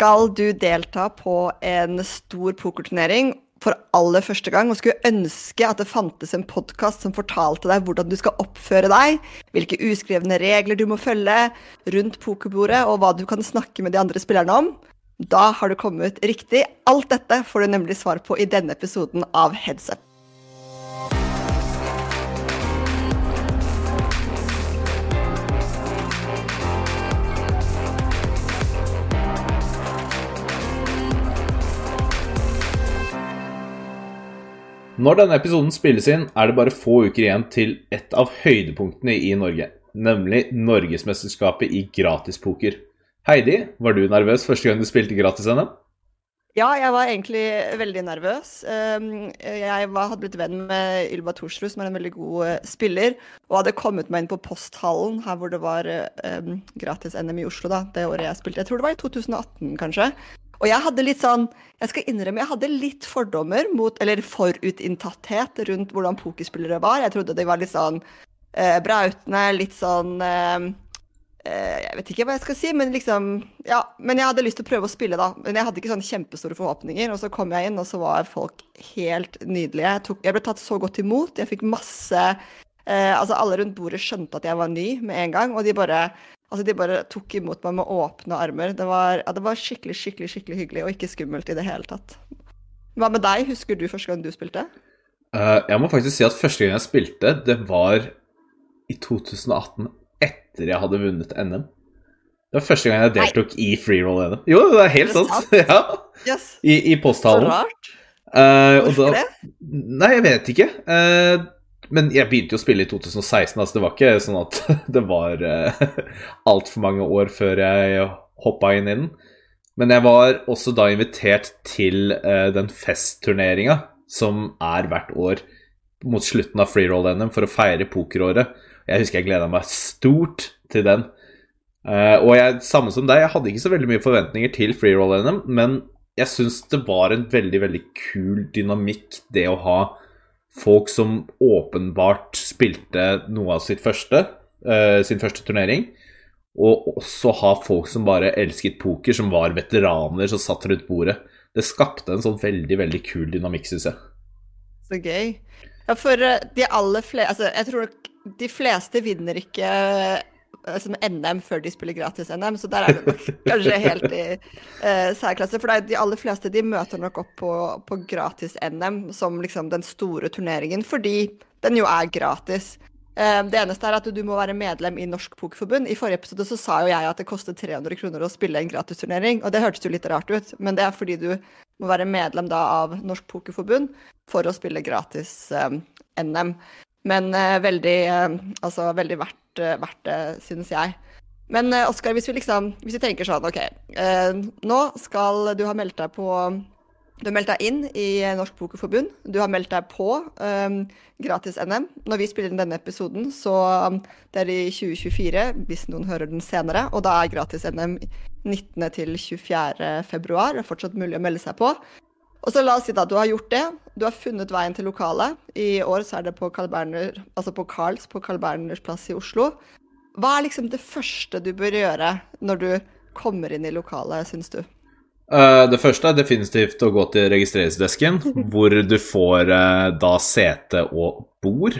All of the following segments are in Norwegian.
skal du delta på en stor pokerturnering for aller første gang og skulle ønske at det fantes en podkast som fortalte deg hvordan du skal oppføre deg, hvilke uskrevne regler du må følge rundt pokerbordet, og hva du kan snakke med de andre spillerne om, da har du kommet riktig. Alt dette får du nemlig svar på i denne episoden av Headset. Når denne episoden spilles inn, er det bare få uker igjen til et av høydepunktene i Norge, nemlig Norgesmesterskapet i gratispoker. Heidi, var du nervøs første gang du spilte gratis-NM? Ja, jeg var egentlig veldig nervøs. Um, jeg hadde blitt venn med Ylva Thorsrud, som er en veldig god eh, spiller, og hadde kommet meg inn på Posthallen, her hvor det var um, gratis-NM i Oslo da, det året jeg spilte. Jeg tror det var i 2018, kanskje. Og jeg hadde litt sånn Jeg skal innrømme, jeg hadde litt fordommer mot Eller forutinntatthet rundt hvordan pokerspillere var. Jeg trodde de var litt sånn eh, brautende, litt sånn eh, eh, Jeg vet ikke hva jeg skal si, men liksom Ja. Men jeg hadde lyst til å prøve å spille, da. Men jeg hadde ikke sånn kjempestore forhåpninger. Og så kom jeg inn, og så var folk helt nydelige. Jeg, tok, jeg ble tatt så godt imot. Jeg fikk masse eh, Altså, alle rundt bordet skjønte at jeg var ny med en gang, og de bare Altså, de bare tok imot meg med åpne armer. Det var, ja, det var, skikkelig, skikkelig skikkelig hyggelig, og ikke skummelt i det hele tatt. Hva med deg? Husker du første gang du spilte? Uh, jeg må faktisk si at første gang jeg spilte, det var i 2018, etter jeg hadde vunnet NM. Det var første gang jeg deltok Nei. i freeroll NM. Jo, det er helt sant. sant. ja. Yes. I, i posthallen. Så rart. Uh, Hvorfor da, det? Nei, jeg vet ikke. Uh, men jeg begynte jo å spille i 2016, altså det var ikke sånn at det var uh, altfor mange år før jeg hoppa inn i den. Men jeg var også da invitert til uh, den festturneringa som er hvert år mot slutten av freeroll-NM for å feire pokeråret. Jeg husker jeg gleda meg stort til den. Uh, og jeg, samme som deg, jeg hadde ikke så veldig mye forventninger til freeroll-NM, men jeg syns det var en veldig, veldig kul dynamikk, det å ha folk som åpenbart spilte noe av sitt første, uh, sin første turnering. Og også ha folk som bare elsket poker, som var veteraner som satt rundt bordet. Det skapte en sånn veldig, veldig kul dynamikk, syns jeg. Så gøy. Ja, for eh, de aller fleste Altså, jeg tror de fleste vinner ikke som NM før de spiller gratis-NM, så der er det nok kanskje helt i uh, særklasse. For de aller fleste de møter nok opp på, på gratis-NM som liksom den store turneringen, fordi den jo er gratis. Uh, det eneste er at du må være medlem i Norsk Pokerforbund. I forrige episode så sa jo jeg at det koster 300 kroner å spille en gratisturnering, og det hørtes jo litt rart ut, men det er fordi du må være medlem da av Norsk Pokerforbund for å spille gratis-NM. Uh, men veldig, altså, veldig verdt Eh, verdt det, synes jeg. Men eh, Oskar, hvis vi liksom Hvis vi tenker sånn, OK. Eh, nå skal du ha meldt deg på Du har meldt deg inn i Norsk Pokerforbund. Du har meldt deg på um, gratis-NM. Når vi spiller inn denne episoden, så um, det er i 2024, hvis noen hører den senere. Og da er gratis-NM 19. til 24. februar. Det er fortsatt mulig å melde seg på. Og så la oss si da du har gjort det. Du har funnet veien til lokalet. I år så er det på Carl Berner, altså på Carls på Carl Berners plass i Oslo. Hva er liksom det første du bør gjøre når du kommer inn i lokalet, syns du? Uh, det første er definitivt å gå til registreringsdesken, hvor du får uh, da sete og bord.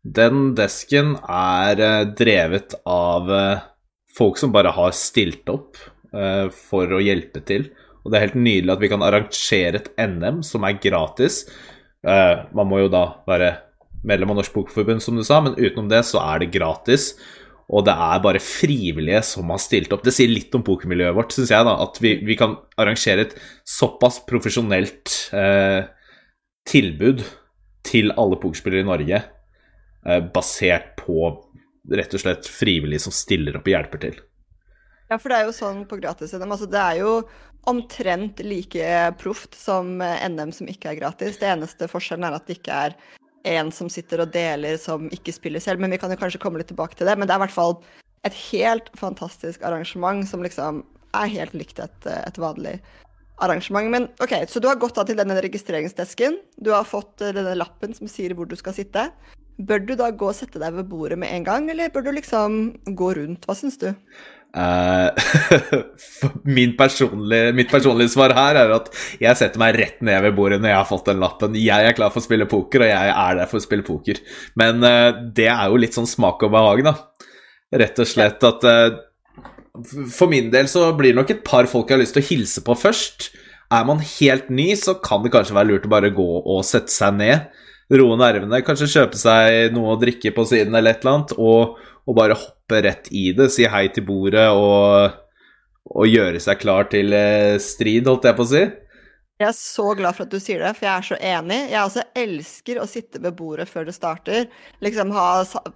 Den desken er uh, drevet av folk som bare har stilt opp for å hjelpe til. Og det er helt nydelig at vi kan arrangere et NM som er gratis. Uh, man må jo da være medlem av Norsk Pokerforbund, som du sa, men utenom det så er det gratis. Og det er bare frivillige som har stilt opp. Det sier litt om pokermiljøet vårt, syns jeg. da, At vi, vi, kan arrangere et såpass profesjonelt eh, tilbud til alle pokerspillere i Norge, eh, basert på rett og slett frivillige som stiller opp og hjelper til. Ja, for det er jo sånn på gratis-NM. Altså, det er jo omtrent like proft som NM som ikke er gratis. Det eneste forskjellen er at det ikke er en som sitter og deler som ikke spiller selv. Men vi kan jo kanskje komme litt tilbake til det. Men det er i hvert fall et helt fantastisk arrangement som liksom er helt likt et, et vanlig arrangement. Men OK, så du har gått av til denne registreringsdesken. Du har fått denne lappen som sier hvor du skal sitte. bør du da gå og sette deg ved bordet med en gang, eller bør du liksom gå rundt? Hva syns du? Uh, personlige, mitt personlige svar her er at jeg setter meg rett ned ved bordet når jeg har fått den lappen. Jeg er klar for å spille poker, og jeg er der for å spille poker. Men uh, det er jo litt sånn smak og behag, da. Rett og slett at uh, For min del så blir det nok et par folk jeg har lyst til å hilse på først. Er man helt ny, så kan det kanskje være lurt å bare gå og sette seg ned. Roe nervene, kanskje kjøpe seg noe å drikke på siden eller et eller annet, og, og bare hoppe rett i det. Si hei til bordet og, og gjøre seg klar til eh, strid, holdt jeg på å si. Jeg er så glad for at du sier det, for jeg er så enig. Jeg også elsker å sitte ved bordet før det starter. Liksom ha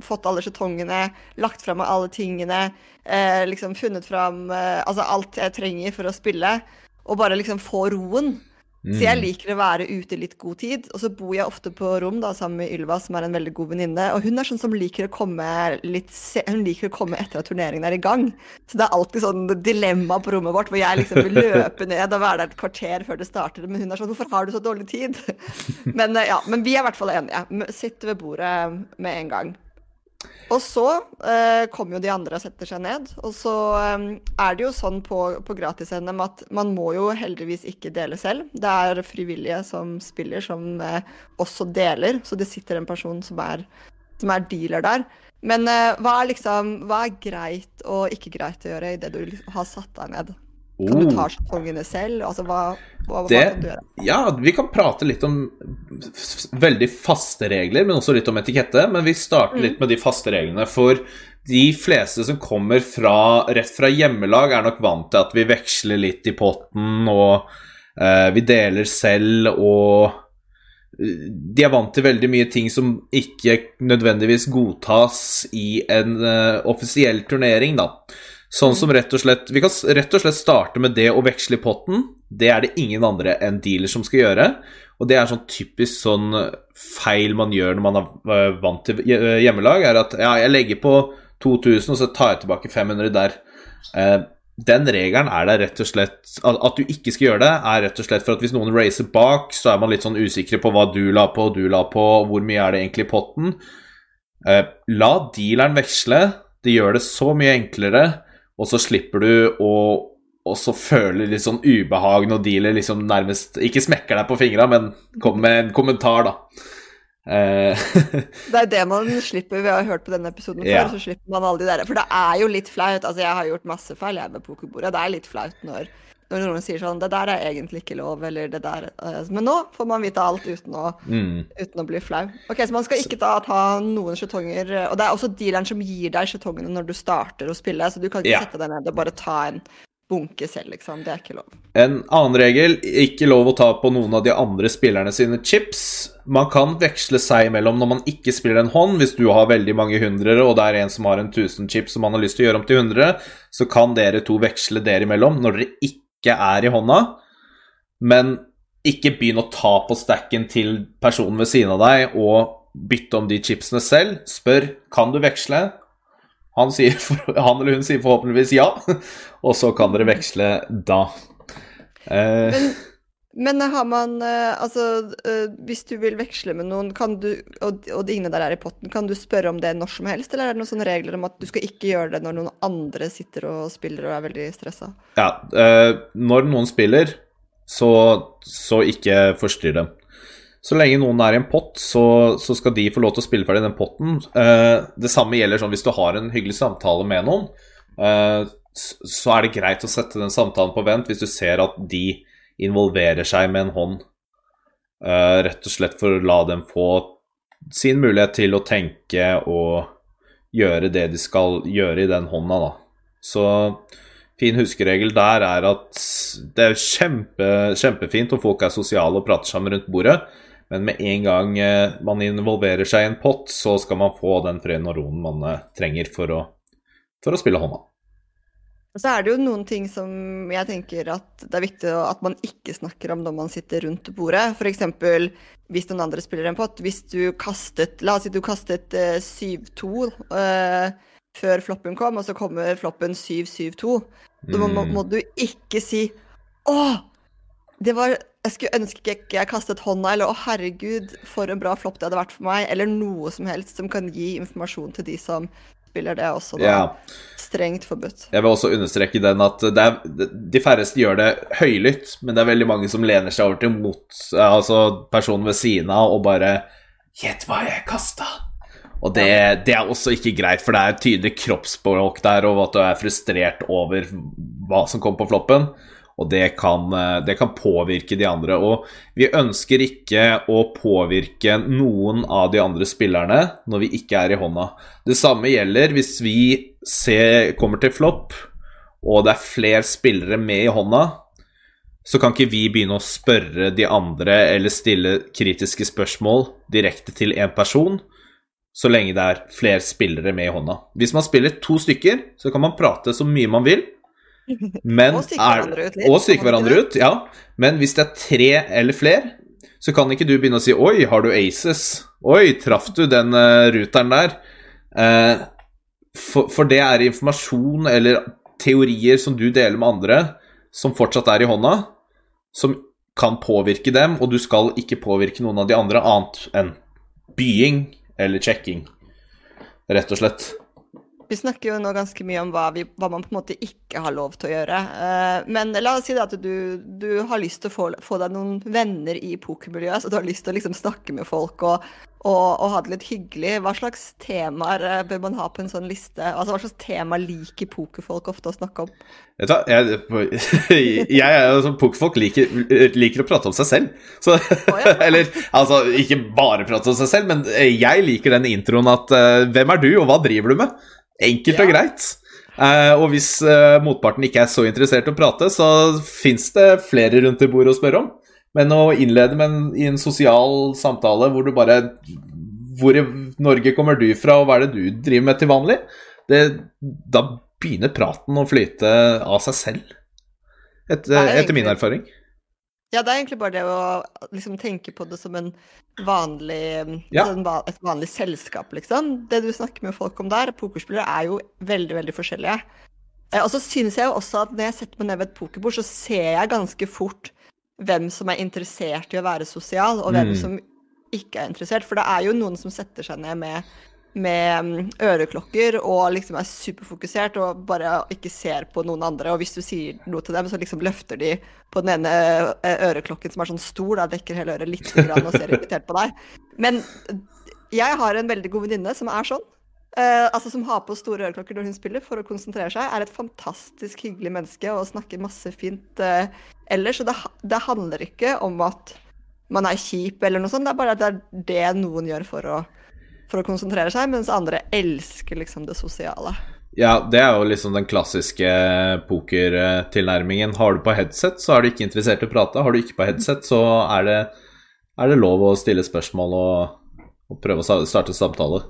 fått alle skjetongene, lagt fram alle tingene, eh, liksom funnet fram eh, altså alt jeg trenger for å spille og bare liksom få roen. Mm. Så jeg liker å være ute i litt god tid. Og så bor jeg ofte på rom da, sammen med Ylva, som er en veldig god venninne. Og hun er sånn som liker å komme litt Hun liker å komme etter at turneringen er i gang. Så det er alltid sånn dilemma på rommet vårt hvor jeg liksom vil løpe ned og være der et kvarter før det starter. Men hun er sånn Hvorfor har du så dårlig tid? men eh, ja, men vi er i hvert fall enige. Sitt ved bordet med en gang. Og så eh, kommer jo de andre og setter seg ned. Og så eh, er det jo sånn på, på gratis-NM at man må jo heldigvis ikke dele selv. Det er frivillige som spiller, som eh, også deler. Så det sitter en person som er, som er dealer der. Men eh, hva, er liksom, hva er greit og ikke greit å gjøre i det du har satt deg ned? Kan du ta sjetongene selv? Altså, hva, hva, det, hva, kan du gjøre? Ja, vi kan prate litt om veldig faste regler, men også litt om etikette. Men vi starter mm. litt med de faste reglene. For de fleste som kommer fra, rett fra hjemmelag, er nok vant til at vi veksler litt i potten, og eh, vi deler selv, og eh, de er vant til veldig mye ting som ikke nødvendigvis godtas i en uh, offisiell turnering, da. Sånn som rett og slett Vi kan rett og slett starte med det å veksle i potten. Det er det ingen andre enn dealer som skal gjøre. Og det er sånn typisk sånn feil man gjør når man er vant til hjemmelag, er at ja, jeg legger på 2000, og så tar jeg tilbake 500 der. Eh, den regelen er der rett og slett At du ikke skal gjøre det, er rett og slett for at hvis noen racer bak, så er man litt sånn usikre på hva du la på, og du la på, hvor mye er det egentlig i potten. Eh, la dealeren veksle. Det gjør det så mye enklere og så slipper du å også føle litt sånn ubehag når dealer liksom nærmest Ikke smekker deg på fingra, men kommer med en kommentar, da. Eh, det er det man slipper. Vi har hørt på denne episoden før, ja. så slipper man alle de der. For det er jo litt flaut. Altså, jeg har gjort masse feil jeg med pokerbordet. Det er litt flaut når når noen sier sånn 'Det der er egentlig ikke lov', eller 'det der uh, Men nå får man vite alt uten å, mm. uten å bli flau. Ok, Så man skal ikke da ta noen skjetonger Og det er også dealeren som gir deg skjetongene når du starter å spille, så du kan ikke ja. sette deg ned og bare ta en bunke selv, liksom. Det er ikke lov. En annen regel, ikke lov å ta på noen av de andre spillerne sine chips. Man kan veksle seg imellom når man ikke spiller en hånd. Hvis du har veldig mange hundrere, og det er en som har en 1000 chips som man har lyst til å gjøre om til 100, så kan dere to veksle dere imellom når dere ikke ikke er i hånda, men ikke begynn å ta på stacken til personen ved siden av deg og bytte om de chipsene selv. Spør kan du veksle. Han, sier, han eller hun sier forhåpentligvis ja, og så kan dere veksle da. Eh. Men men har man eh, Altså, eh, hvis du vil veksle med noen, du, og, og de inne der er i potten, kan du spørre om det når som helst, eller er det noen sånne regler om at du skal ikke gjøre det når noen andre sitter og spiller og er veldig stressa? Ja, uh, når noen spiller, så, så ikke forstyrr dem. Så lenge noen er i en pott, så, så, skal de få lov til å spille ferdig den potten. Det samme gjelder sånn hvis du har en hyggelig samtale med noen, så er det greit å sette den samtalen på vent hvis du ser at de involverer seg med en hånd. Uh, rett og slett for å la dem få sin mulighet til å tenke og gjøre det de skal gjøre i den hånda, da. Så fin huskeregel der er at det er kjempe, kjempefint om folk er sosiale og prater sammen rundt bordet, men med en gang eh, man involverer seg i en pott, så skal man få den freden og roen man eh, trenger for å, for å spille hånda. Og så er det jo noen ting som jeg tenker at det er viktig at man ikke snakker om når man sitter rundt bordet. F.eks. hvis noen andre spiller en pott. Hvis du kastet La oss si du kastet uh, 7-2 uh, før floppen kom, og så kommer floppen 7-7-2. Da må, må, må, du ikke si 'Å, det var jeg skulle ønske ikke jeg kastet hånda, eller 'å, herregud, for en bra flopp det hadde vært for meg', eller noe som helst som kan gi informasjon til de som spiller det også da. Ja. Strengt forbudt. Jeg vil også understreke den at det er, de færreste gjør det høylytt, men det er veldig mange som lener seg over til mot, altså personen ved siden av og bare 'Gjett hva jeg kasta'. Og det, det er også ikke greit, for det er tydelig kroppsspråk der, og at du er frustrert over hva som kom på floppen. Og det kan, det kan påvirke de andre. Og vi ønsker ikke å påvirke noen av de andre spillerne når vi ikke er i hånda. Det samme gjelder hvis vi ser, kommer til flopp, og det er flere spillere med i hånda. Så kan ikke vi begynne å spørre de andre eller stille kritiske spørsmål direkte til én person, så lenge det er flere spillere med i hånda. Hvis man spiller to stykker, så kan man prate så mye man vil. Men Og psyke hverandre ut litt, Og psyke hverandre ut, ja. Men hvis det er tre eller flere, så kan ikke du begynne å si 'oi, har du aces'? 'Oi, traff du den uh, ruteren der?' Eh, for, for det er informasjon eller teorier som du deler med andre, som fortsatt er i hånda, som kan påvirke dem, og du skal ikke påvirke noen av de andre annet enn bying eller checking, rett og slett. Vi snakker jo nå ganske mye om hva, vi, hva man på en måte ikke har lov til å gjøre. Eh, men la oss si at du, du har lyst til å få, få deg noen venner i pokermiljøet, så du har lyst til å liksom snakke med folk og, og, og ha det litt hyggelig. Hva slags temaer eh, bør man ha på en sånn liste? Altså Hva slags tema liker pokerfolk ofte å snakke om? Vet du jeg, jeg jo som pokerfolk liker, liker å prate om seg selv. Så, ja. eller altså, ikke bare prate om seg selv, men jeg liker den introen at eh, Hvem er du, og hva driver du med? Enkelt og greit. Eh, og hvis eh, motparten ikke er så interessert i å prate, så fins det flere rundt i bordet å spørre om. Men å innlede med en, i en sosial samtale hvor du bare Hvor i Norge kommer du fra, og hva er det du driver med til vanlig? Det, da begynner praten å flyte av seg selv. Et, er etter min erfaring. Ja, det er egentlig bare det å liksom tenke på det som en vanlig, Ja. en et vanlig selskap, liksom. Det du snakker med folk om der, pokerspillere, er jo veldig, veldig forskjellige. Eh, Og så synes jeg jo også at når jeg setter meg ned ved et pokerbord, så ser jeg ganske fort hvem som er interessert i å være sosial, og hvem Mm. som ikke er interessert. For det er jo noen som setter seg ned med, med mm, øreklokker og liksom er superfokusert og bare ikke ser på noen andre. Og hvis du sier noe til dem, så liksom løfter de på den ene øreklokken som er sånn stor, da dekker hele øret litt grann og ser irritert på deg. Men jeg har en veldig god venninne som er sånn. Eh, altså Som har på store øreklokker når hun spiller for å konsentrere seg. Er et fantastisk hyggelig menneske og snakker masse fint eh, ellers. Og det, det handler ikke om at man er kjip eller noe sånt, det er bare at det er det noen gjør for å, for å konsentrere seg, mens andre elsker liksom det sosiale. Ja, det er jo liksom den klassiske pokertilnærmingen. Har du på headset, så er du ikke interessert i å prate. Har du ikke på headset, så er det, er det lov å stille spørsmål og, og prøve å starte samtale.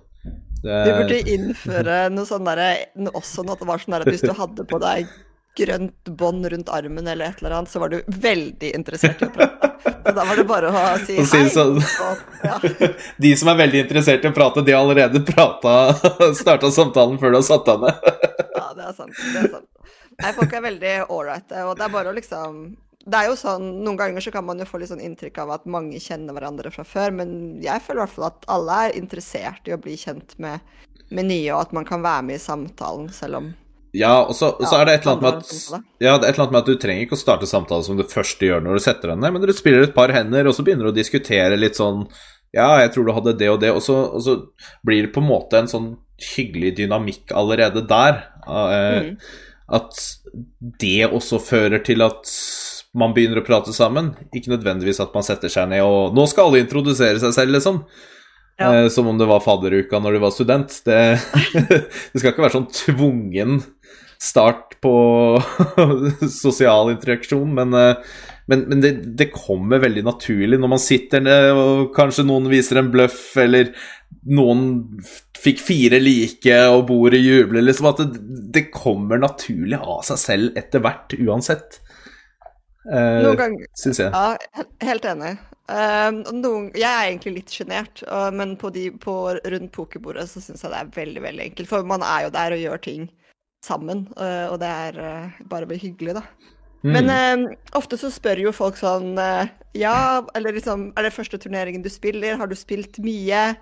Det, Vi burde innføre noe sånn derre også noe at det var sånn at hvis du hadde på deg grønt bånd rundt armen eller et eller annet, så var du veldig interessert i å prate. Så da var det bare å si hei. sånn. Og, ja. De som er veldig interessert i å prate, de har allerede prata Starta samtalen før du har satt deg ned. ja, det er sant. Det er sant. Nei, folk er veldig ålreite, og det er bare å liksom det er jo sånn, Noen ganger så kan man jo få litt sånn inntrykk av at mange kjenner hverandre fra før, men jeg føler i hvert fall at alle er interessert i å bli kjent med, med nye, og at man kan være med i samtalen, selv om Ja, og så, og så er det et eller annet med at Ja, det et eller annet med at du trenger ikke å starte samtale som det første gjør når du setter deg ned, men du spiller et par hender, og så begynner du å diskutere litt sånn Ja, jeg tror du hadde det og det, og så, og så blir det på en måte en sånn hyggelig dynamikk allerede der. Uh, Mm. At det også fører til at man begynner å prate sammen. Ikke nødvendigvis at man setter seg ned og Nå skal alle introdusere seg selv, liksom. Ja. Eh, som om det var fadderuka når du var student. Det, det skal ikke være sånn tvungen start på sosial interaksjon, men, eh, men, men det, det kommer veldig naturlig når man sitter ned og kanskje noen viser en bløff, eller noen fikk fire like og bordet jubler, liksom at det, det kommer naturlig av seg selv etter hvert, uansett. Ganger Syns jeg. Ja, helt enig. Um, noen, jeg er egentlig litt sjenert, uh, men på de, på, rundt pokerbordet så syns jeg det er veldig veldig enkelt. For man er jo der og gjør ting sammen, uh, og det er uh, bare hyggelig, da. Mm. Men eh, ofte så spør jo folk sånn eh, Ja, eller liksom Er det første turneringen du spiller? Har du spilt mye?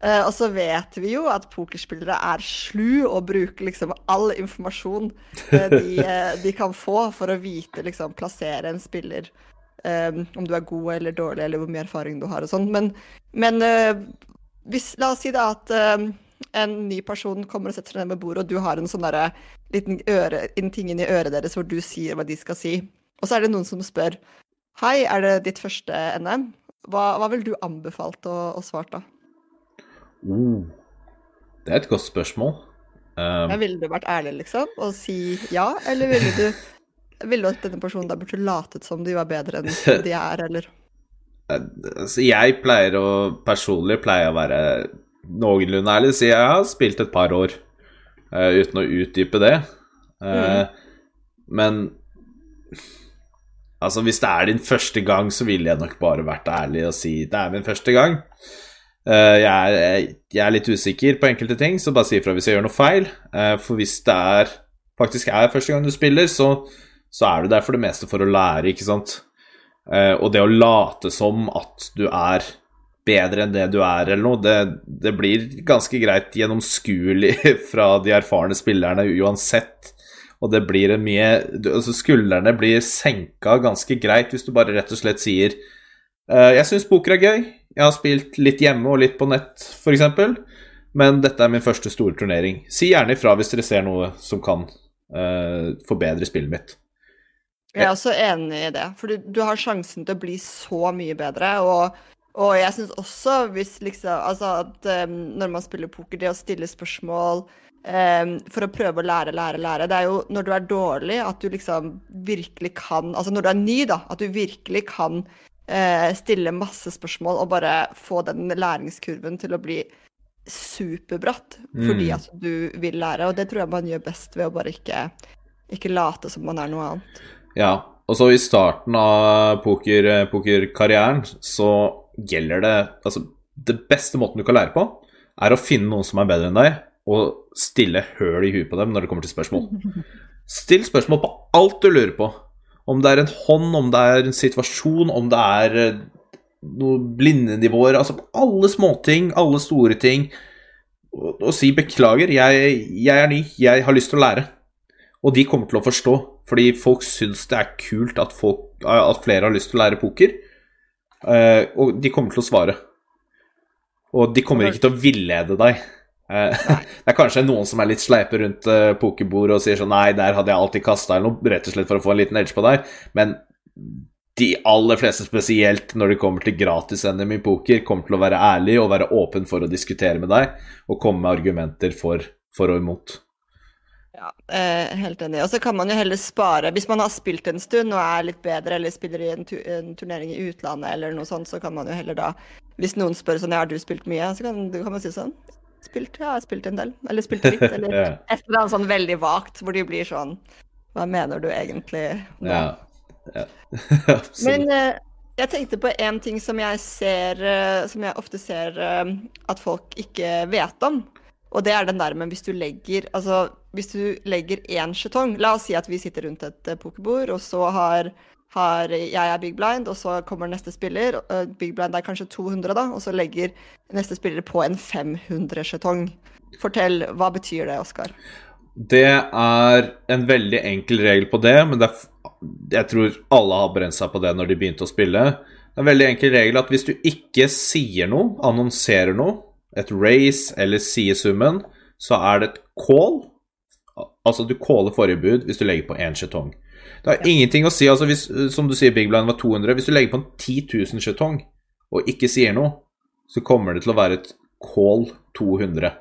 Eh, og så vet vi jo at pokerspillere er slu og bruker liksom all informasjon eh, de, eh, de, kan få for å vite, liksom, plassere en spiller. om du er god eller dårlig, eller hvor mye erfaring du har og sånn. Men, men hvis, la oss si da at en ny person kommer og setter seg ned ved bordet, og du har en sånn derre liten øre, en ting inni øret deres hvor du sier hva de skal si. Og så er det noen som spør Hei, er det ditt første NM? Hva, hva ville du anbefalt å, å svart da? Uh, det er et godt spørsmål. Um, ville du vært ærlig, liksom, og si ja, eller ville du ville du at denne personen da burde latet som de var bedre enn de er, eller? Altså, jeg pleier å Personlig pleier å være noenlunde ærlig si jeg har spilt et par år, uh, uten å utdype det. Uh, mm. Men altså, hvis det er din første gang, så ville jeg nok bare vært ærlig og si det er min første gang. Uh, jeg, er, jeg, er, litt usikker på enkelte ting, så bare si ifra hvis jeg gjør noe feil. for hvis det er, faktisk er første gang du spiller, så, så er du der for det meste for å lære, ikke sant. og det å late som at du er bedre enn det du er, eller noe. Det, det blir ganske greit gjennomskuelig fra de erfarne spillerne uansett. Og det blir en mye altså Skuldrene blir senka ganske greit hvis du bare rett og slett sier uh, Jeg syns poker er gøy. Jeg har spilt litt hjemme og litt på nett, f.eks. Men dette er min første store turnering. Si gjerne ifra hvis dere ser noe som kan uh, forbedre spillet mitt. Jeg er også enig i det, for du, du har sjansen til å bli så mye bedre. og og jeg syns også hvis liksom Altså at um, når man spiller poker, det å stille spørsmål um, for å prøve å lære, lære, lære Det er jo når du er dårlig at du liksom virkelig kan Altså når du er ny, da, at du virkelig kan uh, stille masse spørsmål og bare få den læringskurven til å bli superbratt mm. fordi at du vil lære. Og det tror jeg man gjør best ved å bare ikke, ikke late som man er noe annet. Ja, og så i starten av poker, pokerkarrieren så gjelder det Altså, det beste måten du kan lære på, er å finne noen som er bedre enn deg, og stille høl i huet på dem når det kommer til spørsmål. Still spørsmål på alt du lurer på. Om det er en hånd, om det er en situasjon, om det er eh, noen blindenivåer Altså alle småting, alle store ting. Og, og si 'beklager, jeg, jeg, er ny, jeg har lyst til å lære'. Og de kommer til å forstå, fordi folk syns det er kult at, folk, at flere har lyst til å lære poker. Uh, og de kommer til å svare. Og de kommer ikke til å villede deg. Uh, det er kanskje noen som er litt sleipe rundt uh, pokerbordet og sier sånn Nei, der hadde jeg alltid kasta eller noe, rett og slett for å få en liten edge på deg. Men de aller fleste, spesielt når det kommer til gratis-NM i poker, kommer til å være ærlig og være åpen for å diskutere med deg og komme med argumenter for, for og imot. Ja, eh, helt enig. Og så kan man jo heller spare Hvis man har spilt en stund og er litt bedre, eller spiller i en, tu en turnering i utlandet eller noe sånt, så kan man jo heller da Hvis noen spør sånn Ja, har du spilt mye? Så kan, kan man si sånn Spilt? Ja, jeg har spilt en del. Eller spilt litt. Eller ja. et eller annet sånn veldig vagt, hvor de blir sånn Hva mener du egentlig? Ja. ja. Men eh, jeg tenkte på en ting som jeg ser eh, Som jeg ofte ser eh, at folk ikke vet om. Og det er den der med hvis du legger Altså, hvis du legger én skjetong La oss si at vi sitter rundt et uh, pokerbord, og så har, har, jeg er big blind, og så kommer neste spiller. Uh, big blind er kanskje 200, da, og så legger neste spiller på en 500-skjetong. Fortell, hva betyr det, Oskar? Det er en veldig enkel regel på det, men det er, jeg tror alle har brent seg på det når de begynte å spille. Det er en veldig enkel regel at hvis du ikke sier noe, annonserer noe, et race eller sier summen, så er det et call. Altså du caller bud hvis du legger på én skjetong. Det har ja. ingenting å si, altså hvis, som du sier, Big Blind var 200. Hvis du legger på en 10 000 skjetong og ikke sier noe, så kommer det til å være et call 200.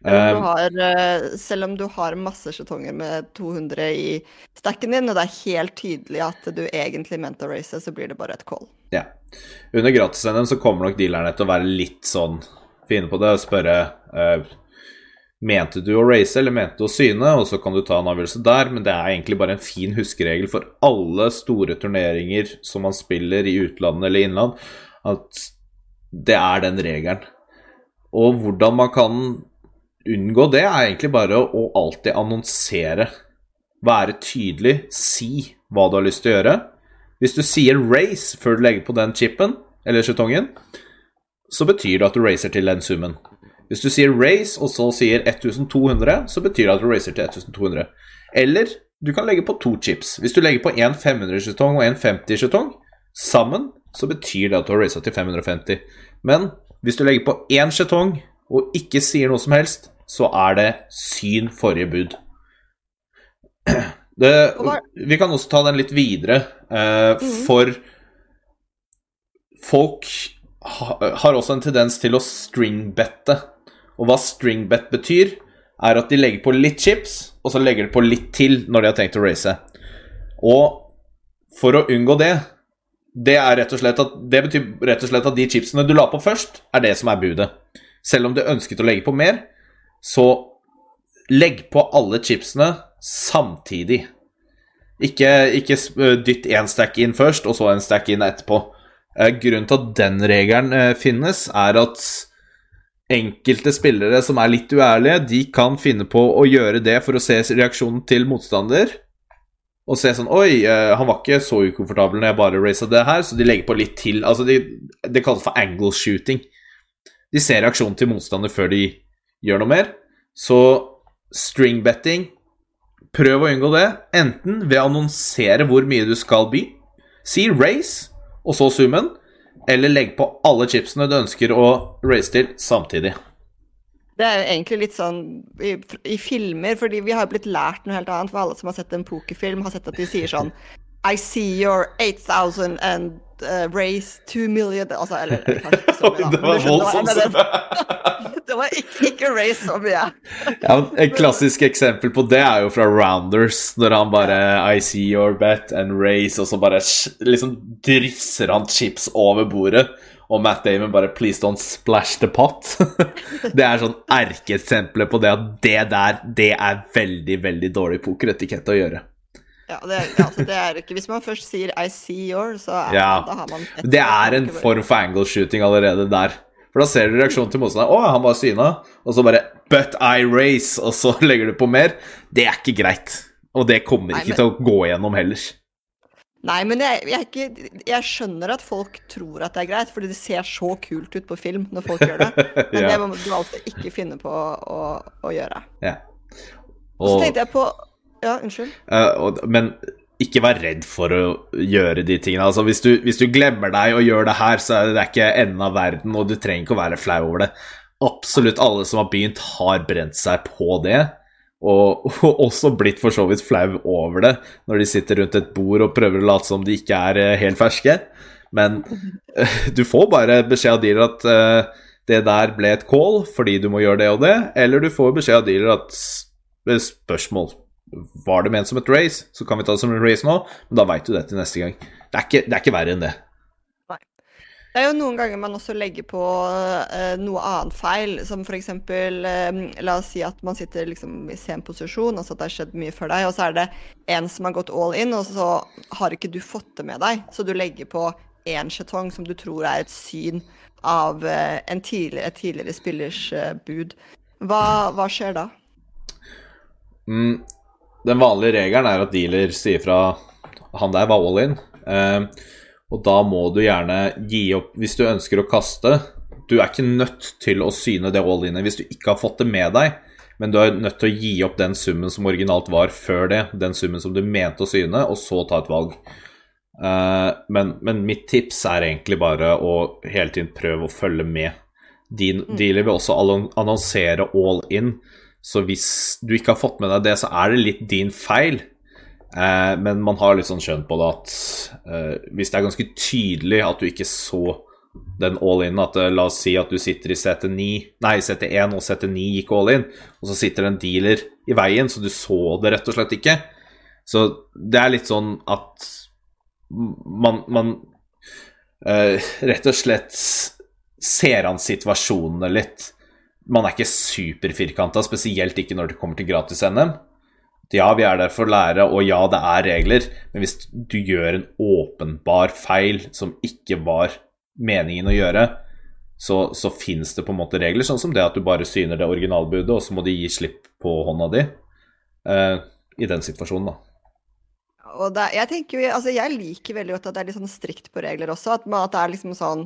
Selv om, har, eh, selv om, du har, masse skjetonger med 200 i stacken din, og det er helt tydelig at du egentlig mente å race, så blir det bare et call. Ja. Under gratis-NM så kommer nok dealerne til å være litt sånn fine på det og spørre uh, Mente du å race, eller mente du å syne? Og så kan du ta en avgjørelse der, men det er egentlig bare en fin huskeregel for alle store turneringer som man spiller i utlandet eller innland, at det er den regelen. Og hvordan man kan unngå det, er egentlig bare å alltid annonsere. Være tydelig. Si hva du har lyst til å gjøre. Hvis du sier 'race' før du legger på den chipen, eller skjetongen, så betyr det at du racer til den summen. Hvis du sier 'race' og så sier 1200, så betyr det at du racer til 1200. Eller du kan legge på to chips. Hvis du legger på en 500-skjetong og en 50-skjetong sammen, så betyr det at du har raca til 550. Men hvis du legger på én skjetong og ikke sier noe som helst, så er det syn forrige bud. Det, vi kan også ta den litt videre, eh, for folk ha, har også en tendens til å stringbette. Og hva stringbet betyr, er at de legger på litt chips, og så legger de på litt til når de har tenkt å race. Og for å unngå det det, er rett og slett at, det betyr rett og slett at de chipsene du la på først, er det som er budet. Selv om du ønsket å legge på mer, så legg på alle chipsene samtidig. Ikke, ikke dytt én stack inn først, og så en stack inn etterpå. Grunnen til at den regelen finnes, er at enkelte spillere som er litt uærlige, de kan finne på å gjøre det for å se reaksjonen til motstander. Og se sånn Oi, han var ikke så ukomfortabel når jeg bare raisa det her, så de legger på litt til. Altså, de, Det kalles for angle shooting. De ser reaksjonen til motstander før de gjør noe mer. Så string betting Prøv å unngå det, enten ved å annonsere hvor mye du skal by, si race, og så summen, eller legg på alle chipsene du ønsker å race til samtidig. Det er jo egentlig litt sånn i, i, filmer, fordi vi har blitt lært noe helt annet. For alle som har sett en pokerfilm, har sett at de sier sånn I see your 8000 and uh, raise 2 million Altså, eller kanskje ikke så mye, da. Det var voldsomt. det var ikke, ikke race så mye. ja, et klassisk eksempel på det er jo fra Rounders, når han bare I see your bet and raise, og så bare liksom drysser han chips over bordet. Og Matt Damon bare 'please don't splash the pot'. det er sånn erkeeksempler på det at det der, det er veldig, veldig dårlig pokeretikett å gjøre. Ja, det, altså det er ikke Hvis man først sier 'I see your', så er, ja, da har man Det er en form for angle shooting allerede der. For da ser du reaksjonen til motstanderen. 'Å, han var syna.' Og så bare 'But I race', og så legger du på mer. Det er ikke greit. Og det kommer ikke Nei, men... til å gå gjennom heller. Nei, men jeg, jeg, ikke, jeg, skjønner at folk tror at det er greit, fordi det ser så kult ut på film når folk gjør det. Men ja. det må du alltid ikke finne på å, å gjøre. Ja. Og... og så tenkte jeg på ja, unnskyld. Uh, men ikke vær redd for å gjøre de tingene. Altså, hvis, du, hvis du glemmer deg og gjør det her, så er det ikke enden av verden, og du trenger ikke å være flau over det. Absolutt alle som har begynt, har brent seg på det. Og, og, også blitt for så vidt flau over det når de sitter rundt et bord og prøver å late som de ikke er eh, helt ferske. Men du får bare beskjed av dealer at uh, det der ble et call fordi du må gjøre det og det, eller du får beskjed av dealer at spørsmål var det ment som et race, så kan vi ta det som en race nå, men da veit du det til neste gang. Det er ikke, det er ikke verre enn det. Nei. Det er jo noen ganger man også legger på uh, noe annet feil, som f.eks. Uh, la oss si at man sitter liksom i sen posisjon, altså at det har skjedd mye for deg, og så er det en som har gått all in, og så har ikke du fått det med deg, så du legger på én skjetong som du tror er et syn av uh, en tidligere, et tidligere spillers bud. Hva, hva skjer da? Mm, den vanlige regelen er at dealer sier fra han der var all in. Eh, og da må du gjerne gi opp hvis du ønsker å kaste. Du er ikke nødt til å syne det all in-et hvis du ikke har fått det med deg. Men du er nødt til å gi opp den summen som originalt var før det. Den summen som du mente å syne, og så ta et valg. Uh, men, men, mitt tips er egentlig bare å hele tiden prøve å følge med. Din mm. dealer vil også annonsere all in. Så hvis du ikke har fått med deg det, så er det litt din feil. Eh, men man har litt sånn skjønt på det at eh, hvis det er ganske tydelig at du ikke så den all in, at eh, la oss si at du sitter i sete 9, nei, sete 1 og CT9 gikk all in, og så sitter det en dealer i veien, så du så det rett og slett ikke. Så det er litt sånn at man, man eh, rett og slett ser an situasjonene litt man er ikke superfirkanta, spesielt ikke når det kommer til gratis-NM. Ja, vi er der for å lære, og ja, det er regler, men hvis du gjør en åpenbar feil som ikke var meningen å gjøre, så, så fins det på en måte regler, sånn som det at du bare syner det originalbudet, og så må de gi slipp på hånda di. Uh, I den situasjonen, da. og det, jeg tenker altså jeg liker veldig godt at det er litt sånn strikt på regler også. At, at det er liksom sånn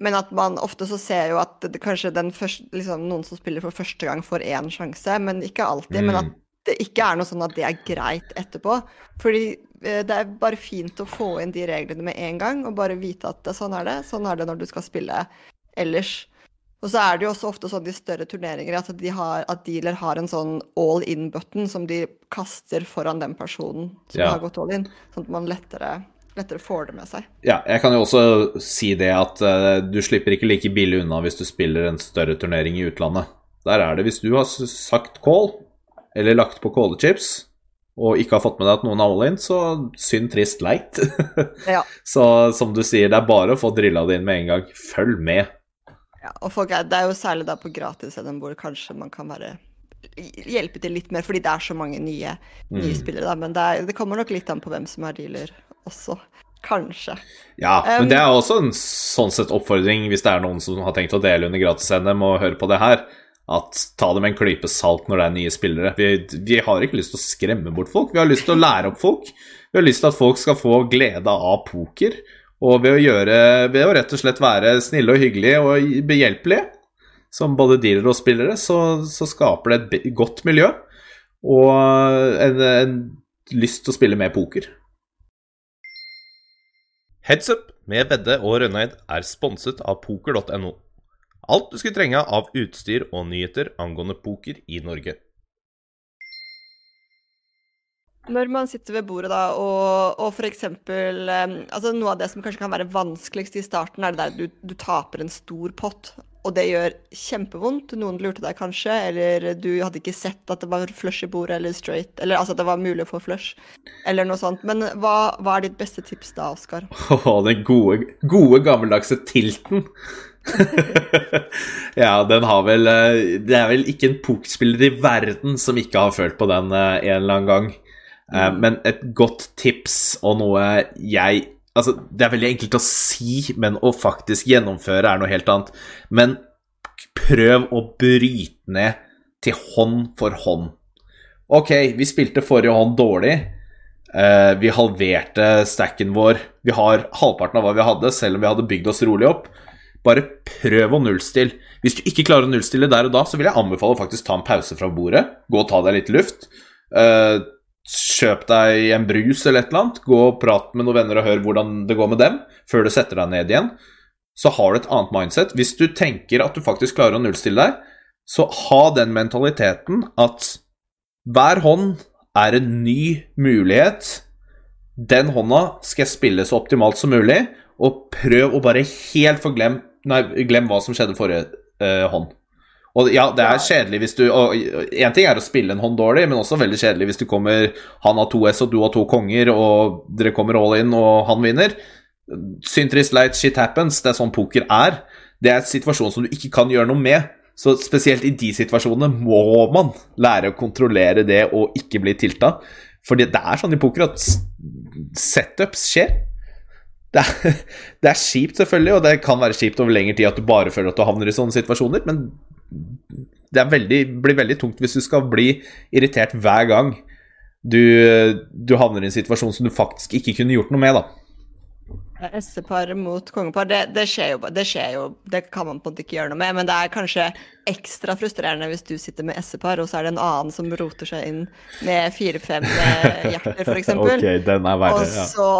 Men at man ofte så ser jo at det, kanskje den første, liksom, noen som spiller for første gang, får én sjanse, men ikke alltid. Mm. Men at det ikke er noe sånn at det er greit etterpå. Fordi eh, det er bare fint å få inn de reglene med en gang, og bare vite at sånn er det. Sånn er det når du skal spille ellers. Og så er det jo også ofte sånn i større turneringer at, de har, at dealer har en sånn all in-button som de kaster foran den personen som ja. har gått all in, sånn at man lettere, lettere, får det med seg. Ja, jeg kan jo også si det at uh, du slipper ikke like billig unna hvis du spiller en større turnering i utlandet. Der er det hvis du har sagt call, eller lagt på kålechips, og ikke har fått med deg at noen har all in, så synd, trist, leit. ja. Så som du sier, det er bare å få drilla det inn med en gang. Følg med. Ja, og folk er, det er jo særlig da på gratis enn hvor kanskje man kan være hjelpe til litt mer, fordi det er så mange nye, nye mm. spillere. Da. Men det, er, det, kommer nok litt an på hvem som er dealer også. Kanskje. Ja, um, men det er også en sånn sett oppfordring hvis det er noen som har tenkt å dele under gratis-NM og høre på det her, at ta det med en klype salt når det er nye spillere. Vi, vi har ikke lyst til å skremme bort folk, vi har lyst til å lære opp folk. Vi har lyst til at folk skal få glede av poker. Og ved å, gjøre, ved å rett og slett være snille og hyggelige og behjelpelige, som både dealere og spillere, så, så, skaper det et godt miljø og en, en lyst til å spille mer poker. Headsup med Vedde og Rønneid er sponset av poker.no. Alt du skulle trenge av utstyr og nyheter angående poker i Norge. Når man sitter ved bordet da, og, og f.eks. Um, altså Noe av det som kanskje kan være vanskeligst i starten, er det der du, du taper en stor pott, og det gjør kjempevondt. Noen lurte deg kanskje, eller du hadde ikke sett at det var flush i bordet eller straight, eller altså at det var mulig å få flush, eller noe sånt. Men hva, hva er ditt beste tips da, Oskar? Oh, den gode, gode gammeldagse tilten. ja, den har vel eh, Det er vel ikke en pokerspiller i verden som ikke har følt på den eh, en eller annen gang. Uh, men et godt tips og noe jeg Altså, det er veldig enkelt å si, men å faktisk gjennomføre er noe helt annet. Men prøv å bryte ned til hånd for hånd. Ok, vi spilte forrige hånd dårlig. Uh, vi halverte stacken vår. Vi har halvparten av hva vi hadde, selv om vi hadde bygd oss rolig opp. Bare prøv å nullstille. Hvis du ikke klarer å nullstille der og da, så vil jeg anbefale å faktisk ta en pause fra bordet. Gå og ta deg litt luft. Uh, Kjøp deg en brus eller et eller annet. Gå og prat med noen venner og hør hvordan det går med dem, før du setter deg ned igjen. Så har du et annet mindset. Hvis du tenker at du faktisk klarer å nullstille deg, så ha den mentaliteten at hver hånd er en ny mulighet. Den hånda skal jeg spille så optimalt som mulig, og prøv å bare helt få glem, nei, glem hva som skjedde forrige uh, hånd. Og ja, det er kjedelig hvis du Én ting er å spille en hånd dårlig, men også veldig kjedelig hvis du kommer Han har to S og du har to konger, og dere kommer all in, og han vinner. Synd, leit, shit happens. Det er sånn poker er. Det er en situasjon som du ikke kan gjøre noe med. Så spesielt i de situasjonene må man lære å kontrollere det og ikke bli tilta. Fordi det er sånn i poker at setups skjer. Det er, det er, kjipt, selvfølgelig, og det kan være kjipt over lengre tid at du bare føler at du havner i sånne situasjoner, men det veldig, blir veldig tungt hvis du skal bli irritert hver gang du, du, havner i en situasjon som du faktisk ikke kunne gjort noe med, da. S-par mot kongepar, det, det, skjer jo, det, skjer jo, det kan man på en måte ikke gjøre noe med. Men det er kanskje ekstra frustrerende hvis du sitter med S-par, og så er det en annen som roter seg inn med fire-fem hjerter, f.eks. Okay, den er verre, og så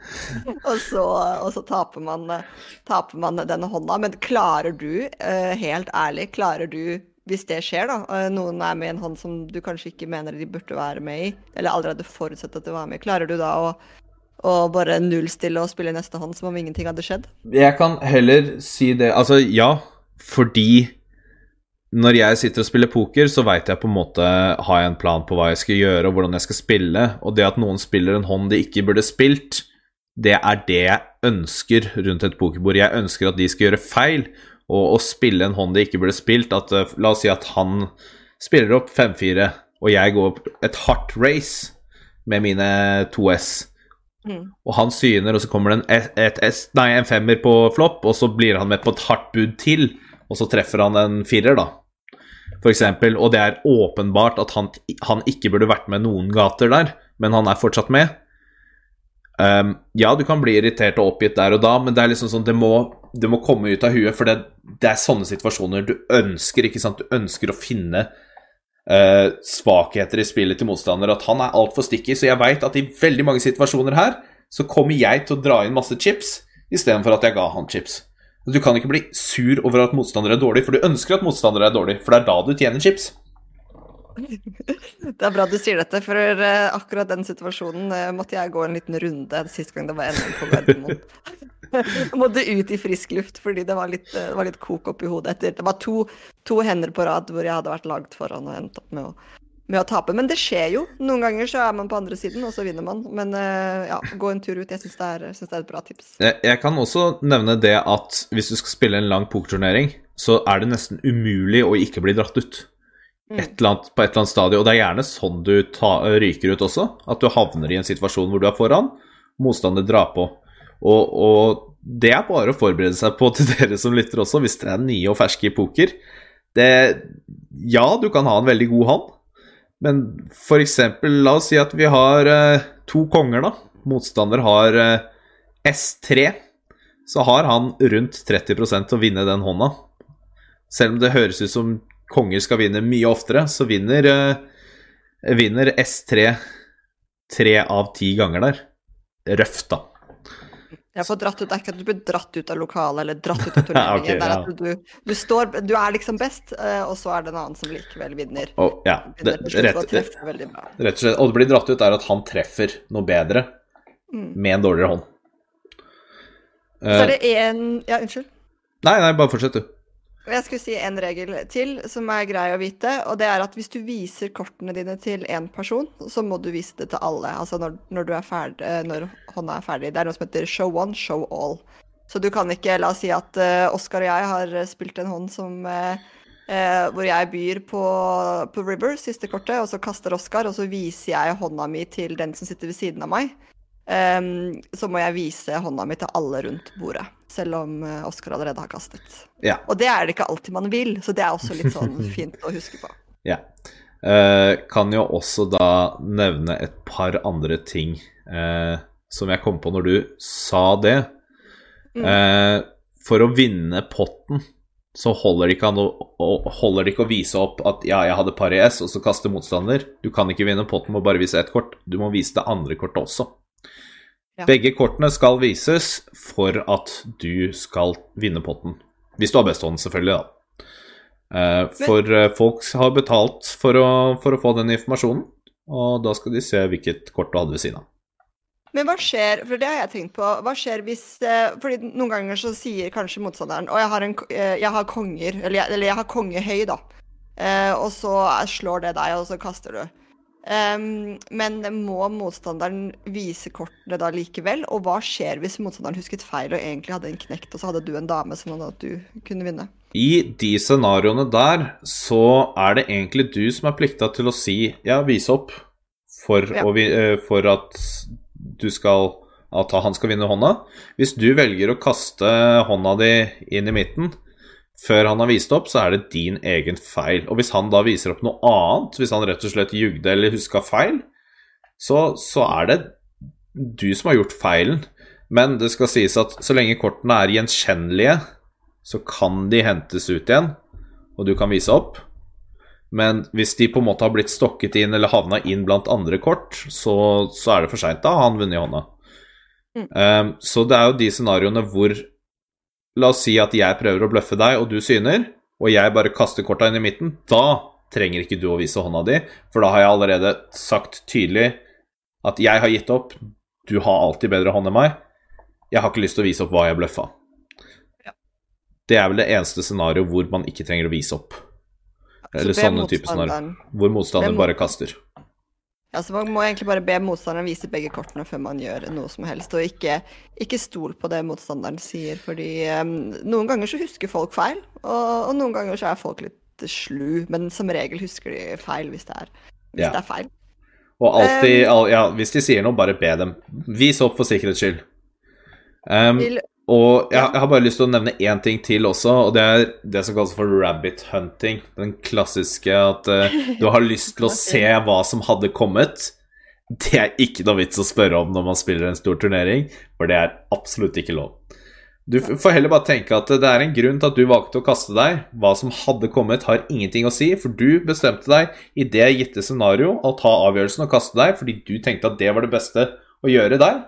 og, så, og, så, taper man, taper man denne hånda. Men klarer du, eh, helt ærlig, klarer du hvis det skjer, da, noen er med i en hånd som du kanskje ikke mener de burde være med i, eller allerede forutsett at de var med i, klarer du da å, å bare nullstille og spille i neste hånd som om ingenting hadde skjedd? Jeg kan heller si det Altså, ja, fordi når jeg sitter og spiller poker, så veit jeg på en måte Har jeg en plan på hva jeg skal gjøre, og hvordan jeg skal spille. Og det at noen spiller en hånd de ikke burde spilt, det er det jeg ønsker rundt et pokerbord. Jeg ønsker at de skal gjøre feil, og å spille en hånd de ikke burde spilt. At, uh, la oss si at han spiller opp 5-4, og jeg går opp et hardt race med mine 2S. Mm. Og han syner, og så kommer det en, et, et, nei, en femmer på flopp, og så blir han med på et hardt bud til, og så treffer han en firer, da. For eksempel, og det er åpenbart at han, han ikke burde vært med noen gater der, men han er fortsatt med. Um, ja, du kan bli irritert og oppgitt der og da, men det er liksom sånn det må, det må komme ut av huet, for det, det, er sånne situasjoner du ønsker, ikke sant? Du ønsker å finne uh, svakheter i spillet til motstander, at han er altfor sticky, så jeg veit at i veldig mange situasjoner her så kommer jeg til å dra inn masse chips istedenfor at jeg ga han chips. Du kan ikke bli sur over at motstandere er dårlig, for du ønsker at motstandere er dårlig, for det er da du tjener chips. Det er bra du sier dette, for uh, akkurat den situasjonen uh, måtte jeg gå en liten runde sist gang det var NM på Gardermoen. måtte ut i frisk luft fordi det var litt, uh, det var litt kok oppi hodet etter Det var to, to, hender på rad hvor jeg hadde vært lagd foran og endt opp med å, med å, tape. Men det skjer jo. Noen ganger så er man på andre siden, og så vinner man. Men ja, gå en tur ut. Jeg syns det, det, er et bra tips. Jeg, jeg kan også nevne det at hvis du skal spille en lang pokerturnering, så er det nesten umulig å ikke bli dratt ut. Mm. et annet, på et eller annet stadium. Og det er gjerne sånn du ta, ryker ut også. At du havner i en situasjon hvor du er foran, motstander drar på. Og, og, det er bare å forberede seg på til dere som lytter også, hvis dere er nye og ferske i poker. Det, ja, du kan ha en veldig god hånd, men for eksempel, la oss si at vi har eh, to konger, da. Motstander har eh, S3. Så har han rundt 30 til å vinne den hånda. Selv om det høres ut som konger skal vinne mye oftere, så vinner, uh, vinner S3 tre av ti ganger der. Røft, da. Jeg får dratt ut, Det er ikke at du blir dratt ut av lokalet eller dratt ut av turneringen. okay, er du, du, står, du er liksom best, uh, og så er det en annen som likevel vinner. Oh, ja, det, rett, og slett. Og det blir dratt ut er at han treffer noe bedre mm. med en dårligere hånd. Så er det én Ja, unnskyld. Nei, nei, bare fortsett, du. Jeg skulle si en regel til som er grei å vite, og det er at hvis du viser kortene dine til én person, så må du vise det til alle. Altså når, når, er ferdig, eh, når hånda er ferdig. Det er noe som heter show one, show all. Så du kan ikke La oss si at uh, Oskar og jeg har spilt en hånd som uh, uh, hvor jeg byr på, på River, siste kortet, og så kaster Oskar, og så viser jeg hånda mi til den som sitter ved siden av meg. Um, så må jeg vise hånda mi til alle rundt bordet, selv om Oscar allerede har kastet. Ja. Og det er det ikke alltid man vil, så det er også litt sånn fint å huske på. Ja. Uh, kan jo også da nevne et par andre ting uh, som jeg kom på når du sa det. Mm. for å vinne potten så holder det, å, holder det ikke å vise opp at ja, jeg hadde par i S, og så kaste motstander. Du kan ikke vinne potten med å bare vise ett kort. Du må vise det andre kortet også. Ja. Begge kortene skal vises for at du skal vinne potten. Hvis du har best hånd, selvfølgelig, da. Eh, for. Eh, folk har betalt for å, for å, få den informasjonen, og da skal de se hvilket kort du hadde ved siden av. Men hva skjer, for det har jeg tenkt på, hva skjer hvis eh, fordi noen ganger så sier kanskje motstanderen Og jeg har, en, jeg har konger, eller jeg, eller jeg har konge høy, da. og så slår det deg, og så kaster du. Um, men må motstanderen vise kortene da likevel? Og hva skjer hvis motstanderen husket feil og egentlig hadde en knekt, og så hadde du en dame som hadde at du kunne vinne? I de scenarioene der så er det egentlig du som er plikta til å si ja, vise opp for, ja. å, eh, for at du skal at han skal vinne hånda. Hvis du velger å kaste hånda di inn i midten, før han har vist opp, så er det din egen feil. Og hvis han da viser opp noe annet, hvis han rett og slett jugde eller huska feil, så, så, er det du som har gjort feilen. Men det skal sies at så lenge kortene er gjenkjennelige, så kan de hentes ut igjen, og du kan vise opp. Men hvis de på en måte har blitt stokket inn eller havna inn blant andre kort, så, så er det for seint. Da har han vunnet i hånda. Mm. Um, så det er jo de scenarioene hvor La oss si at jeg prøver å bløffe deg, og du syner, og jeg bare kaster korta inn i midten. Da trenger ikke du å vise hånda di, for da har jeg allerede sagt tydelig at jeg har gitt opp. Du har alltid bedre hånd enn meg. Jeg har ikke lyst til å vise opp hva jeg bløffa. Ja. Det er vel det eneste scenarioet hvor man ikke trenger å vise opp. Eller sånne type scenarioer. Hvor motstanderen bare kaster. Ja, så Man må egentlig bare be motstanderen vise begge kortene før man gjør noe som helst, og ikke, ikke stol på det motstanderen sier, fordi um, noen ganger så husker folk feil, og, og, noen ganger så er folk litt slu, men som regel husker de feil hvis det er, hvis ja. det er feil. Og alltid, um, ja, hvis de sier noe, bare be dem. Vis opp for sikkerhets skyld. Um, og jeg, jeg, har bare lyst til å nevne én ting til også, og det er det som kalles for rabbit hunting. Den klassiske at uh, du har lyst til å se hva som hadde kommet, Det er ikke noe vits å spørre om når man spiller en stor turnering, for det er absolutt ikke lov. Du får heller bare tenke at det er en grunn til at du valgte å kaste deg. Hva som hadde kommet, har ingenting å si, for du bestemte deg i det gitte scenario å ta avgjørelsen og kaste deg fordi du tenkte at det var det beste å gjøre der.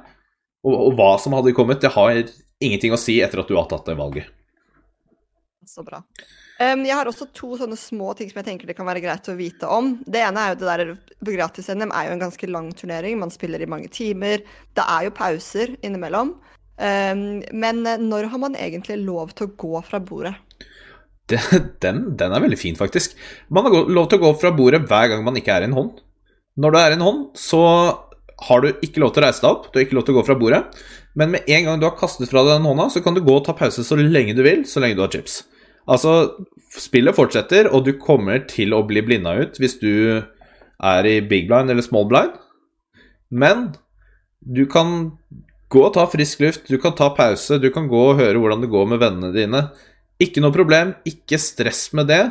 Og, og hva som hadde kommet, det har ingenting å si etter at du har tatt det valget. Så bra. Um, jeg har også to sånne små ting som jeg tenker det kan være greit å vite om. Det ene er jo det der Gratis-NM er jo en ganske lang turnering. Man spiller i mange timer. Det er jo pauser innimellom. Um, men når har man egentlig lov til å gå fra bordet? Det, den, den, er veldig fin, faktisk. Man har lov til å gå fra bordet hver gang man ikke er i en hånd. Når du er i en hånd, så har du ikke lov til å reise deg opp, du har ikke lov til å gå fra bordet. Men med en gang du har kastet fra deg den hånda, så kan du gå og ta pause så lenge du vil, så lenge du har chips. Altså, spillet fortsetter, og du kommer til å bli blinda ut hvis du er i big blind eller small blind. Men du kan Gå og ta frisk luft, du kan ta pause, du kan gå og høre hvordan det går med vennene dine. Ikke noe problem, ikke stress med det,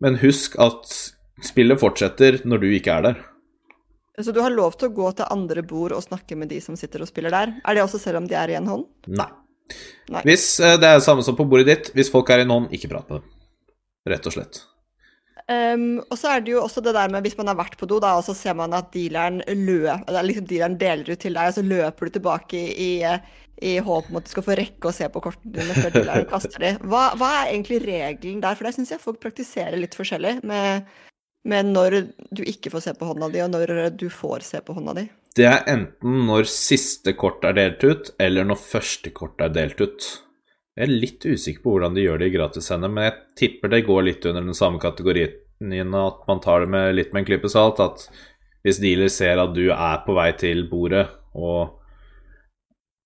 men husk at spillet fortsetter når du ikke er der. Så du har lov til å gå til andre bord og snakke med de som sitter og spiller der? Er det også selv om de er i en hånd? Nei. Nei. Hvis eh, det er det samme som på bordet ditt, hvis folk er i en hånd, ikke prat med dem. Rett og slett. Um, og så er det jo også det der med hvis man har vært på do, da, og så ser man at dealeren løper liksom Dealeren deler ut til deg, og så løper du tilbake i, i, i håp om at du skal få rekke å se på kortene dine før dealeren kaster de. Hva, hva, er egentlig regelen der? For der syns jeg folk praktiserer litt forskjellig med, med når du ikke får se på hånda di, og når du får se på hånda di. Det er enten når siste kort er delt ut, eller når første kort er delt ut. Jeg er litt usikker på hvordan de gjør det i gratis-NM, men jeg tipper det går litt under den samme kategorien, at man tar det med litt med en klype salt. At hvis dealer ser at du er på vei til bordet, og,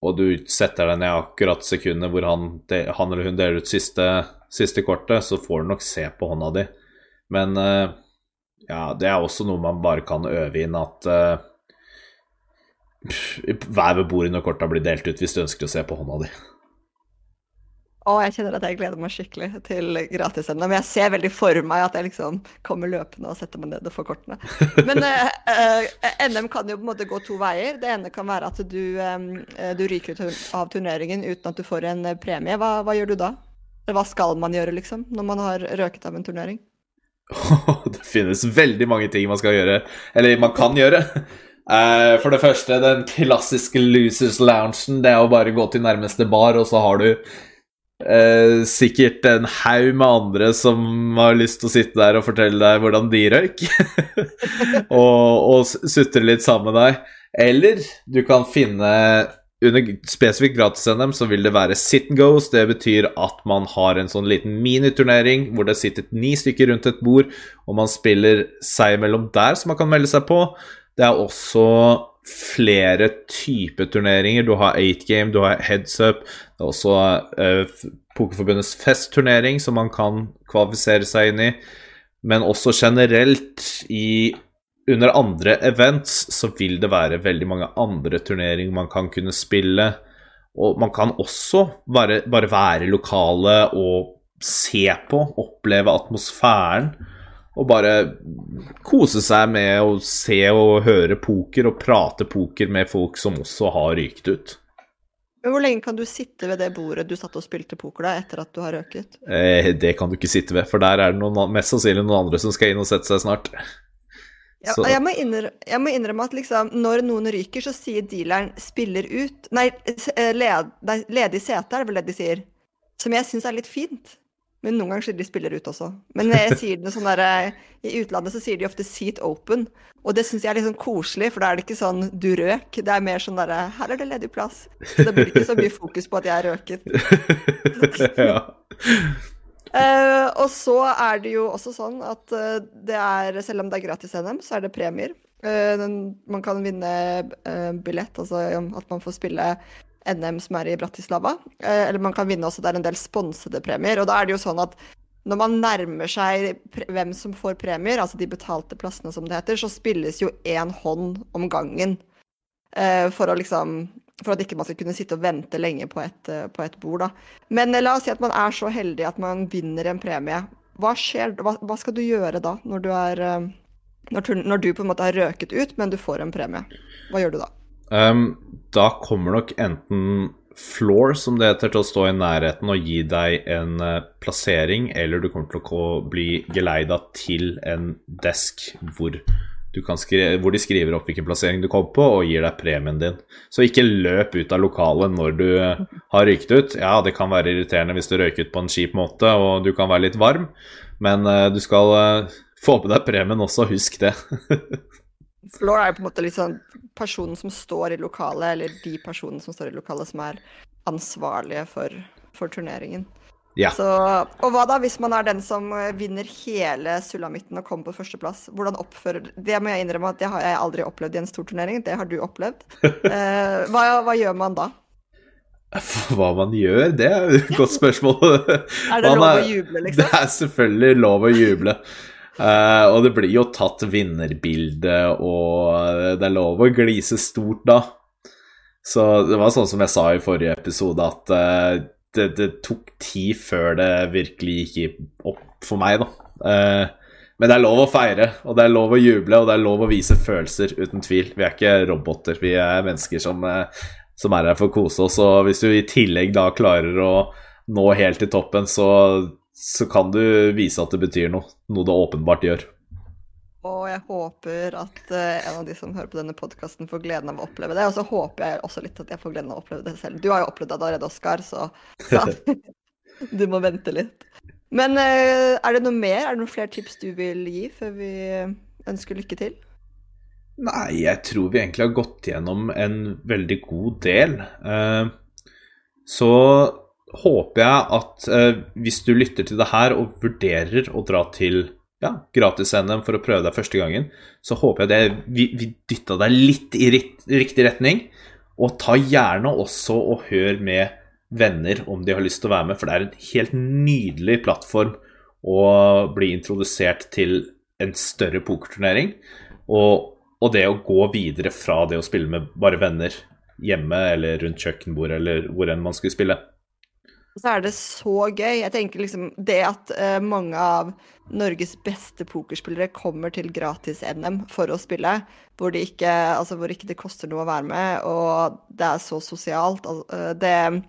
og du setter deg ned akkurat sekundet hvor han, han, eller hun deler ut siste, siste, kortet, så får du nok se på hånda di. Men eh, ja, det er også noe man bare kan øve inn, at uh, ved bordet når korta blir delt ut hvis du ønsker å se på hånda di. Å, jeg kjenner at jeg gleder meg skikkelig til gratis-NM. Men jeg ser veldig for meg at jeg liksom kommer løpende og setter meg ned og får kortene. Men uh, uh, NM kan jo på en måte gå to veier. Det ene kan være at du, um, du ryker ut av turneringen uten at du får en premie. Hva, hva, gjør du da? Hva skal man gjøre, liksom, når man har røket av en turnering? det finnes veldig mange ting man skal gjøre. Eller man kan gjøre. Uh, for det første, den klassiske losers loungen. Det er å bare gå til nærmeste bar, og så har du Eh, sikkert en haug med andre som har lyst til å sitte der og fortelle deg hvordan de røyk. og, og sutre litt sammen med deg. Eller du kan finne Under spesifikt gratis-NM så vil det være sit and goes. Det betyr at man har en sånn liten miniturnering hvor det sitter ni stykker rundt et bord, og man spiller seg imellom der, som man kan melde seg på. Det er også flere typer turneringer. Du har 8 game, du har heads up. Det er også uh, Pokerforbundets festturnering som man kan kvalifisere seg inn i. Men også generelt i under andre events så vil det være veldig mange andre turneringer man kan kunne spille. Og man kan også bare, bare være lokale og se på, oppleve atmosfæren og bare kose seg med å se og høre poker og prate poker med folk som også har rykt ut. Hvor lenge kan du sitte ved det bordet du satt og spilte poker da, etter at du har røket? Eh, det kan du ikke sitte ved, for der er det noen, mest sannsynlig noen andre som skal inn og sette seg snart. Ja, jeg, må innrømme, jeg, må innrømme, at liksom, når noen ryker, så sier dealeren 'spiller ut' Nei, eh, led, nei ledig sete er det vel det de sier. Som jeg syns er litt fint. Men noen ganger de spiller ut også. Men jeg sier det sånn der, eh, i utlandet så sier de ofte 'seat open'. Og det syns jeg er litt sånn koselig, for da er det ikke sånn 'du røk'. Det er mer sånn derre 'her er det ledig plass'. Så det blir ikke så mye fokus på at jeg er røket. ja. Uh, og så er det jo også sånn at uh, det er, selv om det er gratis NM, så er det premier. Uh, den, man kan vinne billett, altså at man får spille NM som er i Bratislava. Eller man kan vinne også, det er en del sponsede premier. Og da er det jo sånn at når man nærmer seg hvem som får premier, altså de betalte plassene som det heter, så spilles jo én hånd om gangen. For å liksom For at ikke man skal kunne sitte og vente lenge på et, eh, på et bord, da. Men la oss si at man er så heldig at man vinner en premie. Hva skjer? Hva, hva skal du gjøre da, når du er Når, når, du på en måte har røket ut, men du får en premie. Hva gjør du da? Um, da kommer nok enten floor, som det heter, til å stå i nærheten og gi deg en plassering, eller du kommer til å bli geleida til en desk hvor hvor de skriver opp hvilken plassering du kom på, og gir deg premien din. Så ikke løp ut av lokalet når du har røykt ut. Ja, det kan være irriterende hvis du røyker ut på en kjip måte, og du kan være litt varm, men uh, du skal uh, få på deg premien også, husk det. Floor er jo på en måte liksom personen som står i lokalet, eller de personene som står i lokalet, som er ansvarlige for, for turneringen. Ja. Så, og hva da hvis man er den som eh, vinner hele sulamitten og kommer på førsteplass? Hvordan oppfører Det må jeg innrømme at det har jeg aldri opplevd i en stor turnering. Det har du opplevd. eh, hva, hva, gjør man da? Hva man gjør? Det er et godt spørsmål. er det lov å juble, liksom? Det er selvfølgelig lov å juble. Uh, og det blir jo tatt vinnerbilde, og det er lov å glise stort da. Så det var sånn som jeg sa i forrige episode, at uh, det, det, tok tid før det virkelig gikk opp for meg, da. Eh, men det er lov å feire, og det er lov å juble, og det er lov å vise følelser, uten tvil. Vi er ikke roboter, vi er mennesker som, eh, som er her for å kose oss. Og hvis du i tillegg da klarer å nå helt til toppen, så, så kan du vise at det betyr noe. Noe det åpenbart gjør. Og jeg håper at uh, en av de som hører på denne podkasten, får gleden av å oppleve det. Og så håper jeg også litt at jeg får gleden av å oppleve det selv. Du har jo opplevd det allerede, Oskar, så, så du må vente litt. Men uh, er det noe mer? Er det noen flere tips du vil gi før vi ønsker lykke til? Nei, jeg tror vi egentlig har gått gjennom en veldig god del. Uh, så håper jeg at hvis du lytter til det her og vurderer å dra til ja, gratis-NM for å prøve deg første gangen, så håper jeg det vi, vi dytta deg litt i riktig retning. Og ta gjerne også og hør med venner om de har lyst til å være med, for det er en helt nydelig plattform å bli introdusert til en større pokerturnering. Og, og det å gå videre fra det å spille med bare venner hjemme eller rundt kjøkkenbordet eller hvor enn man skulle spille. Og så er det så gøy. Jeg tenker liksom Det at uh, mange av Norges beste pokerspillere kommer til gratis-NM for å spille, hvor, det ikke, altså, hvor ikke det koster noe å være med, og det er så sosialt. Uh, det,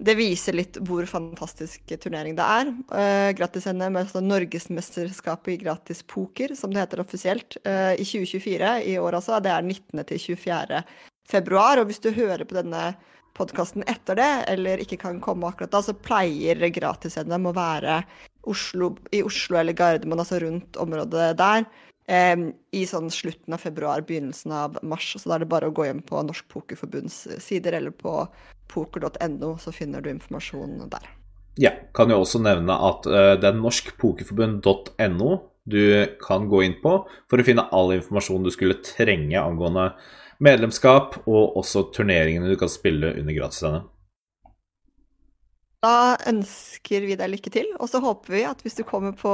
det, viser litt hvor fantastisk turnering det er. Uh, gratis-NM er altså Norgesmesterskapet i gratis poker, som det heter offisielt, i 2024 i år altså. Det er 19. til 24. februar. Og hvis du hører på denne podkasten etter det, eller ikke kan komme akkurat da, så pleier gratis-NM å være Oslo, i Oslo eller Gardermoen, altså rundt området der, eh, i sånn slutten av februar, begynnelsen av mars. Så da er det bare å gå hjem på Norsk Pokerforbunds sider eller på poker.no, så finner du informasjon der. Ja, kan jo også nevne at uh, det er norskpokerforbund.no du kan gå inn på for å finne all informasjon du skulle trenge angående medlemskap og også turneringene du kan spille under gratis-NM. Da ønsker vi deg lykke til, og så håper vi at hvis du kommer på,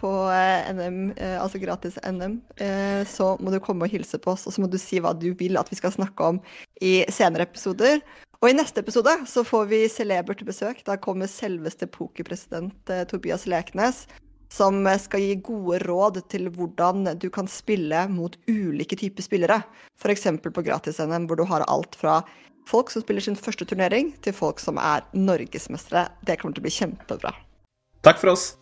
på eh, NM, eh, altså gratis NM, eh, så må du komme og hilse på oss, og så må du si hva du vil at vi skal snakke om i senere episoder. Og i neste episode så får vi celebert besøk. Da kommer selveste pokerpresident Tobias Leknes som skal gi gode råd til hvordan du kan spille mot ulike typer spillere. F.eks. på gratis-NM, hvor du har alt fra folk som spiller sin første turnering, til folk som er norgesmestere. Det kommer til å bli kjempebra. Takk for oss.